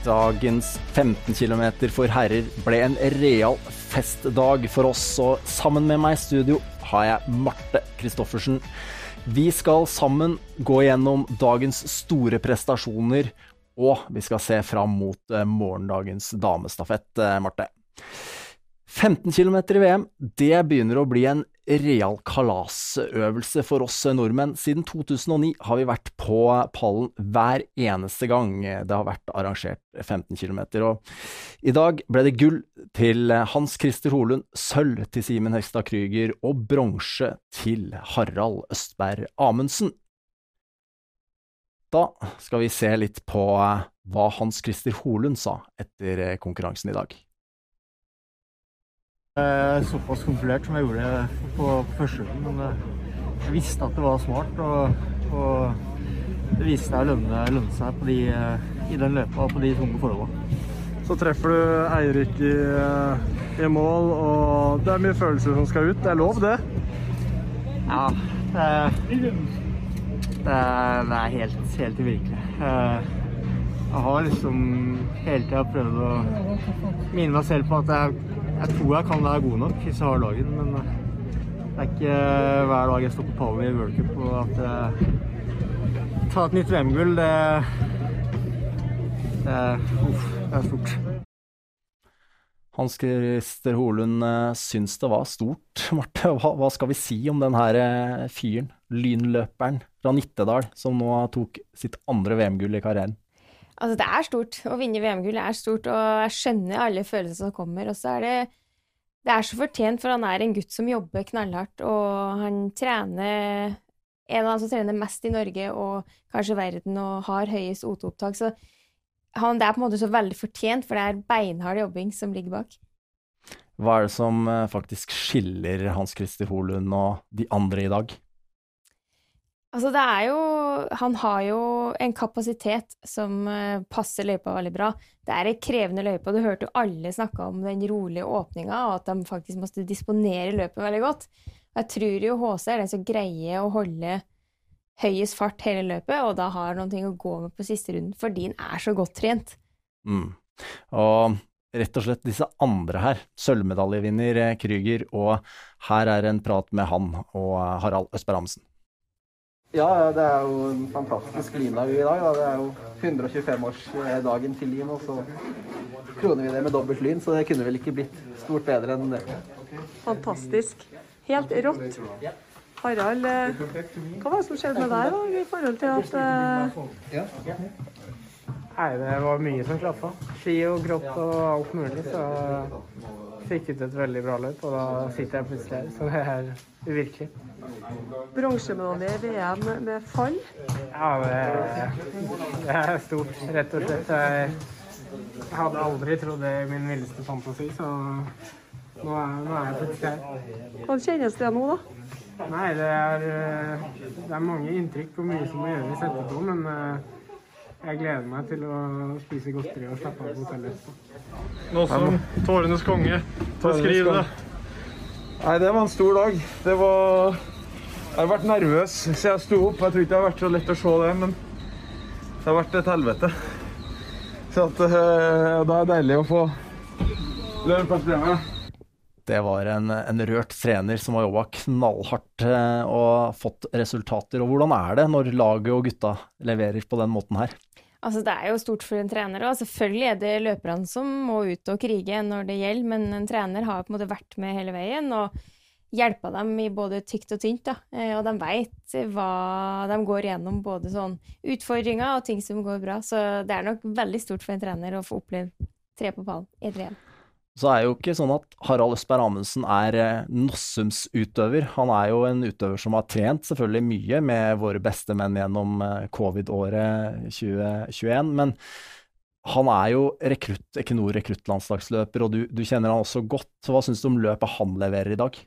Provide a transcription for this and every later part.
Dagens 15 km for herrer ble en real festdag for oss, og sammen med meg i studio har jeg Marte Christoffersen. Vi skal sammen gå gjennom dagens store prestasjoner, og vi skal se fram mot eh, morgendagens damestafett, eh, Marte. 15 km i VM, det begynner å bli en real kalasøvelse for oss nordmenn. Siden 2009 har vi vært på pallen hver eneste gang det har vært arrangert 15 km. Og i dag ble det gull til Hans Christer Holund, sølv til Simen Hekstad Krüger og bronse til Harald Østberg Amundsen. Da skal vi se litt på hva Hans Christer Holund sa etter konkurransen i dag. Eh, såpass kontrollert som jeg gjorde på, på første runden. Men eh, jeg visste at det var smart, og, og det viste seg å lønne, lønne seg de, eh, i den løpa på de tunge forholdene. Så treffer du Eirik i, i, mål, og det er mye følelser som skal ut. Det er lov, det? Ja. Det, det, er, helt, helt uvirkelig. Jeg har liksom hele tida prøvd å minne meg selv på at jeg jeg tror jeg kan være god nok hvis jeg har dagen, men eh, det er ikke hver dag jeg står på pallen i World Cup og at jeg tar et nytt VM-gull, det, det, det er stort. Hans Christer Holund eh, syns det var stort. Marte, hva, hva skal vi si om denne her fyren, lynløperen fra Nittedal, som nå tok sitt andre VM-gull i karrieren? Altså, det er stort. Å vinne VM-gull er stort, og jeg skjønner alle følelser som kommer. Og så er det Det er så fortjent, for han er en gutt som jobber knallhardt, og han trener En av dem som trener mest i Norge og kanskje verden, og har høyest OT-opptak. Så han, det er på en måte så veldig fortjent, for det er beinhard jobbing som ligger bak. Hva er det som eh, faktisk skiller Hans Christer Holund og de andre i dag? Altså, det er jo Han har jo en kapasitet som uh, passer løypa veldig bra. Det er ei krevende løype, og du hørte jo alle snakke om den rolige åpninga, og at de faktisk måtte disponere løpet veldig godt. Jeg tror jo HC er den som greier å holde høyest fart hele løpet, og da har noe å gå med på siste runden, fordi den er så godt trent. Mm. Og rett og slett disse andre her, sølvmedaljevinner eh, Krüger, og her er en prat med han og Harald Østberg Amundsen. Ja, det er jo en fantastisk linlag i dag. Da. Det er jo 125-årsdagen til Lyn, og så kroner vi det med dobbelt lyn, så det kunne vel ikke blitt stort bedre enn det. Fantastisk. Helt rått. Harald, eh, hva var det som skjedde med deg da, i forhold til at uh... Nei, det var mye som klaffa. Ski og kropp og alt mulig. Så fikk ut et veldig bra løp, og da sitter jeg plutselig her. Så det er uvirkelig. Bronsemedalje i VM med fall? Ja, det, det, er stort, rett og slett. Jeg, jeg hadde aldri trodd det i min villeste fantasi, så nå er, nå er jeg plutselig her. Hvordan kjennes det nå, da? Nei, det er, det er mange inntrykk og mye som må gjøres etterpå, men eh, jeg gleder meg til å spise godteri og slappe av på hotellet. Nå som tårenes konge. beskriv skriv det. Nei, det var en stor dag. Det var Jeg har vært nervøs siden jeg sto opp. Jeg tror ikke det har vært så lett å se det, men det har vært et helvete. Så at, da er det deilig å få lønn på premie. Det var en, en, rørt trener som har jobba knallhardt uh, og fått resultater. Og hvordan er det når laget og gutta leverer på den måten her? Altså, det er jo stort for en trener òg. Selvfølgelig er det løperne som må ut og krige når det gjelder, men en trener har på en måte vært med hele veien og hjelpa dem i både tykt og tynt. Da. Eh, og de veit hva de går gjennom, både sånn utfordringer og ting som går bra. Så det er nok veldig stort for en trener å få oppleve tre på pallen i et VM. Så er jo ikke sånn at Harald Østberg Amundsen er eh, Nossums utøver. Han er jo en utøver som har trent selvfølgelig mye med våre beste menn gjennom eh, covid-året 2021. Men han er jo rekrutt, Equinor rekruttlandslagsløper, og du, du, kjenner han også godt. Hva syns du om løpet han leverer i dag?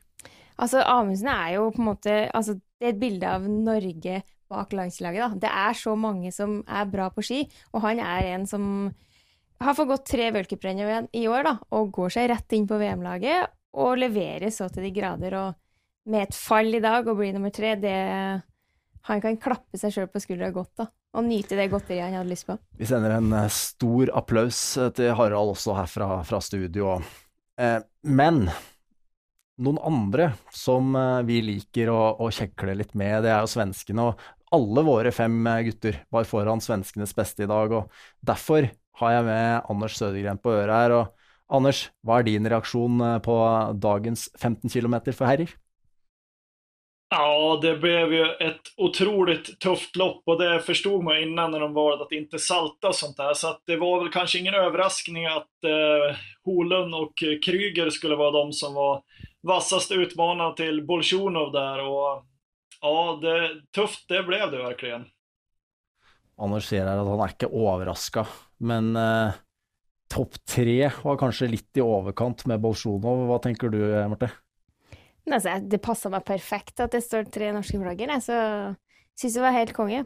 Altså, Amundsen er jo på en måte altså, Det er et bilde av Norge bak landslaget. da. Det er så mange som er bra på ski, og han er en som har fått gått tre v-cuprenn i år, da, og går seg rett inn på VM-laget, og leverer så til de grader. Og med et fall i dag og blir nummer tre, det Han kan klappe seg sjøl på skuldra godt, da. Og nyte det godteriet han hadde lyst på. Vi sender en eh, stor applaus eh, til Harald også her fra, fra studio. Eh, men noen andre som eh, vi liker å, å kjekle litt med, det er jo svenskene. Og alle våre fem gutter var foran svenskenes beste i dag, og derfor har jeg med Anders Sødegren på øret her. Og Anders, hva er din reaksjon på dagens 15 km for herrer? Ja, det ble jo et utrolig tøft lopp og det forsto man innan når de valgte att ikke salte og sånt der. Så det var vel kanskje ingen overraskelse at eh, Holund og Kryger skulle være de som var vassest utmanarna til Bolsjunov der. Og ja, det, tøft det ble det virkelig. Anders sier her at han er ikke overraska, men eh, topp tre var kanskje litt i overkant med Bolsjunov. Hva tenker du, Marte? Altså, det passa meg perfekt at det står tre norske flagger, jeg, så syns det var helt konge.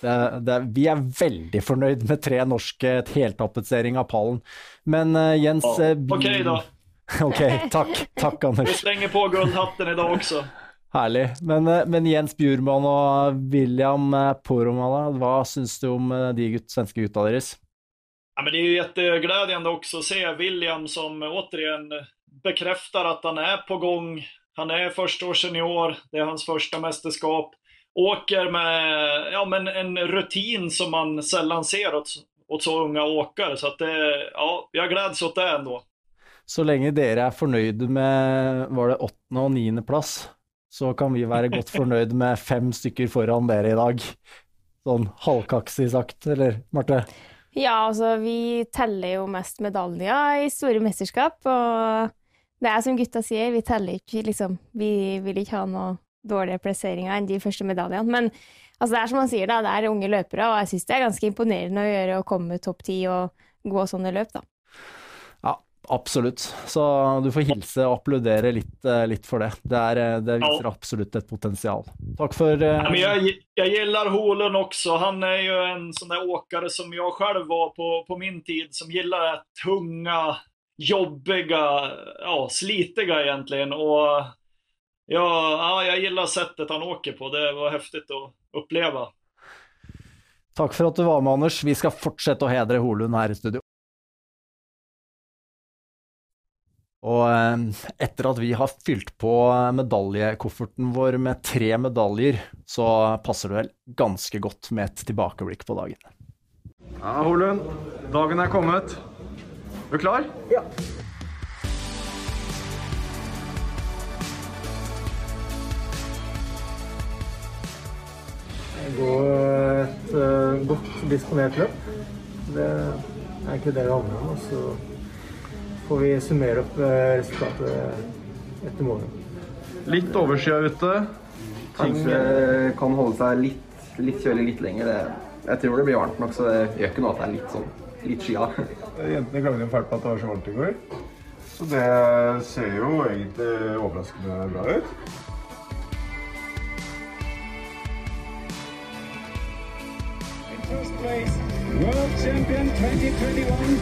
Det, det, vi er veldig fornøyd med tre norske heltapetsering av pallen. Men uh, Jens ja, Ok, da. ok, takk. Takk, Anders. Vi slenger på gullhatten i dag også. Herlig. Men, uh, men, Jens Bjurman og William uh, Poromala, hva syns du om de gutt, svenske gutta deres? Ja, men det är ju jätteglädjande också att se William som återigen bekräftar att han är på gång han är första år senior, det är hans första mästerskap. Åker med ja, men en rutin som man sällan ser åt, åt så unga åkare. Så att det, ja, jag gläds åt det ändå. Så lenge dere er fornøyde med var det åttende- og niendeplass, så kan vi være godt fornøyd med fem stykker foran dere i dag. Sånn halvkaksig sagt, eller Marte? Ja, altså vi teller jo mest medaljer i store mesterskap, og det er som gutta sier, vi teller ikke, liksom. Vi vil ikke ha noe dårligere plasseringer enn de første medaljene. Men altså, det er som han sier, da, det er unge løpere, og jeg syns det er ganske imponerende å gjøre å komme topp ti og gå sånne løp, da. Ja, absolutt. Så du får hilse og applaudere litt, eh, litt for det. Det, er, eh, det viser absolutt et potensial. Takk for uh... Men jeg, jeg gillar Holund også. Han er jo en sånn der åkare som jeg selv var på, på min tid, som gillar tunge, tunga jobbiga, ja, slitiga egentlig. Og ja, ja, jag gillar settet han åker på. Det var heftig å oppleve. Takk for at du var med, Anders. Vi skal fortsette å hedre Holund her i studio. Og eh, etter at vi har fylt på medaljekofferten vår med tre medaljer, så passer det vel ganske godt med et tilbakeblikk på dagen. Ja, Holund. Dagen er kommet. Er du klar? Ja. Gå et uh, godt disponert løp. Det er ikke det det handler om. Får vi summere opp uh, resultatet etter morgenen. Litt overskya ute. Kanskje kan holde seg litt, litt kjølig litt lenger. Jeg tror det blir varmt nok, så det gjør ikke noe at det er litt sånn litt skya. Jentene klaget fælt på at det var så varmt i går. Så det ser jo egentlig overraskende bra ut. First place, World Champion 2021,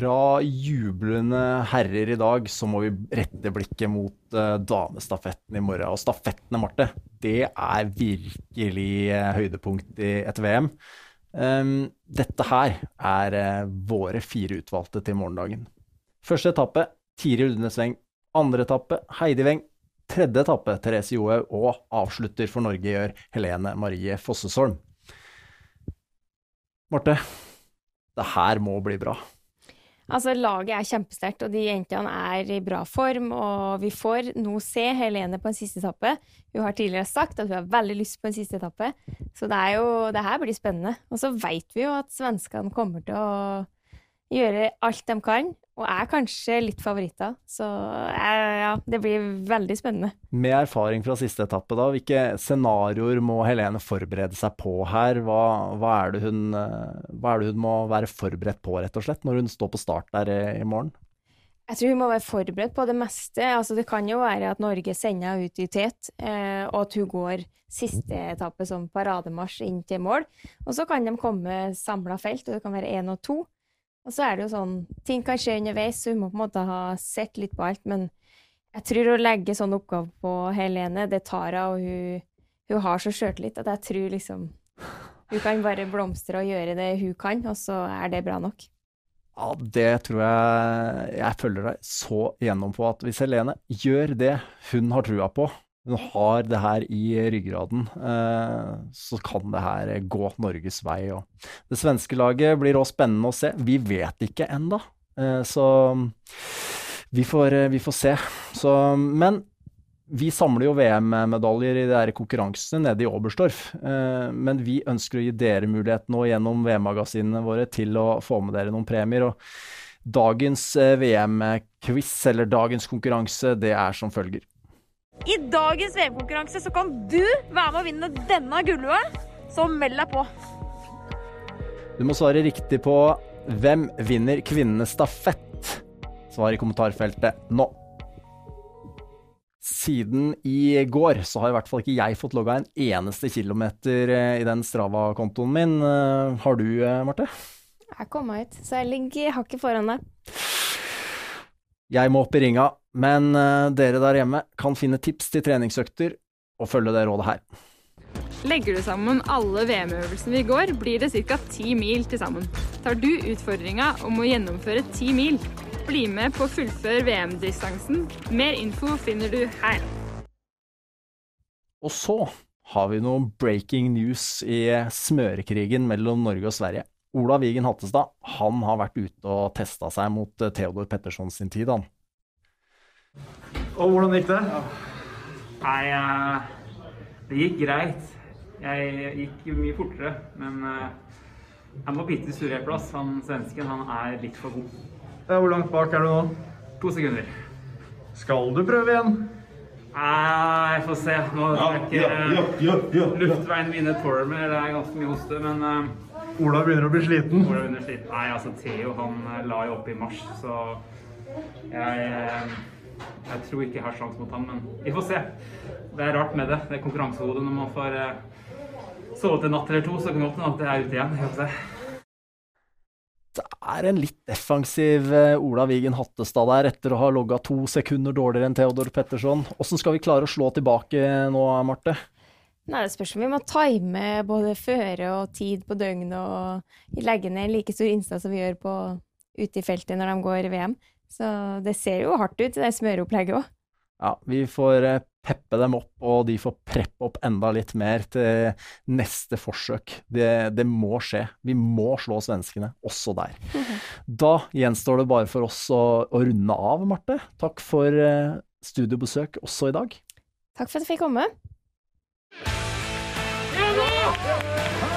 Fra jublende herrer i dag, så må vi rette blikket mot uh, damestafetten i morgen. Og stafettene, Marte, det er virkelig uh, høydepunkt i et VM. Um, dette her er uh, våre fire utvalgte til morgendagen. Første etappe Tiril Udnesveng. Andre etappe Heidi Weng. Tredje etappe Therese Johaug. Og avslutter for Norge gjør Helene Marie Fossesholm. Marte, det her må bli bra. Altså, laget er kjempesterkt, og de jentene er i bra form. Og vi får nå se Helene på en siste etappe. Hun har tidligere sagt at hun har veldig lyst på en siste etappe. Så det, jo, det her blir spennende. Og så veit vi jo at svenskene kommer til å gjøre alt de kan, og er kanskje litt favoritter. Så eh, ja, det blir veldig spennende. Med erfaring fra siste etappe, da, hvilke scenarioer må Helene forberede seg på her? Hva, hva, er det hun, eh, hva er det hun må være forberedt på, rett og slett, når hun står på start der i, i morgen? Jeg tror hun må være forberedt på det meste. Altså, det kan jo være at Norge sender henne ut i tet, eh, og at hun går siste etappe som parademarsj inn til mål. Og så kan de komme samla felt, og det kan være én og to. Og så er det jo sånn Ting kan skje underveis, så hun må på en måte ha sett litt på alt. Men jeg tror å legge sånn oppgave på Helene, det tar hun, og hun, hun har så sjøltillit at jeg tror liksom Hun kan bare blomstre og gjøre det hun kan, og så er det bra nok. Ja, det tror jeg Jeg følger deg så gjennom på at hvis Helene gjør det hun har trua på, hun har det her i ryggraden, eh, så kan det her gå Norges vei. Det svenske laget blir også spennende å se. Vi vet ikke ennå, eh, så vi får, vi får se. Så, men vi samler jo VM-medaljer i de konkurransene nede i Oberstdorf, eh, men vi ønsker å gi dere mulighet nå gjennom VM-magasinene våre til å få med dere noen premier. og Dagens eh, VM-quiz, eller dagens konkurranse, det er som følger. I dagens VM-konkurranse så kan du være med å vinne denne gullua, så meld deg på. Du må svare riktig på hvem vinner kvinnenes stafett? Svar i kommentarfeltet nå. Siden i går så har i hvert fall ikke jeg fått logga en eneste kilometer eh, i den Strava-kontoen min. Eh, har du, eh, Marte? Jeg kom meg ut, så jeg ligger hakket foran deg. Jeg må opp i ringa, men dere der hjemme kan finne tips til treningsøkter og følge det rådet her. Legger du sammen alle VM-øvelsene vi går, blir det ca. ti mil til sammen. Tar du utfordringa om å gjennomføre ti mil, bli med på Fullfør VM-distansen. Mer info finner du her. Og så har vi noe breaking news i smørekrigen mellom Norge og Sverige. Ola Vigen Hattestad han har vært ute og testa seg mot eh, Theodor Petterson sin tid, han. Og hvordan gikk det? Nei, eh, det gikk greit. Jeg gikk mye fortere, men eh, jeg må bite surreplass. Han svensken han er litt for god. Ja, hvor langt bak er du nå? To sekunder. Skal du prøve igjen? Nei, jeg får se. Nå er ikke ja, ja, ja, ja. luftveien mine tåler mer. Det er ganske mye hoste, men uh, Ola begynner å bli sliten. Ola begynner å sliten. Nei, altså Theo han eh, la jo opp i mars, så jeg eh, jeg tror ikke jeg har sjanse mot ham, men vi får se. Det er rart med det. Det er konkurransehodet når man får sove til natt eller to, så kan det hende at det er ute igjen. Jeg får se. Det er en litt defensiv eh, Ola Vigen Hattestad der, etter å ha logga to sekunder dårligere enn Theodor Petterson. Åssen skal vi klare å slå tilbake nå, Marte? Nei, Det spørs om vi må time både føre og tid på døgnet og legge ned en like stor innsats som vi gjør på ute i feltet når de går VM. Så det ser jo hardt ut, det smøreopplegget òg. Ja, vi får eh, peppe dem opp, og de får preppe opp enda litt mer til neste forsøk. Det, det må skje. Vi må slå svenskene, også der. Da gjenstår det bare for oss å, å runde av, Marte. Takk for studiebesøk studiobesøk også i dag. Takk for at jeg fikk komme. Ja da!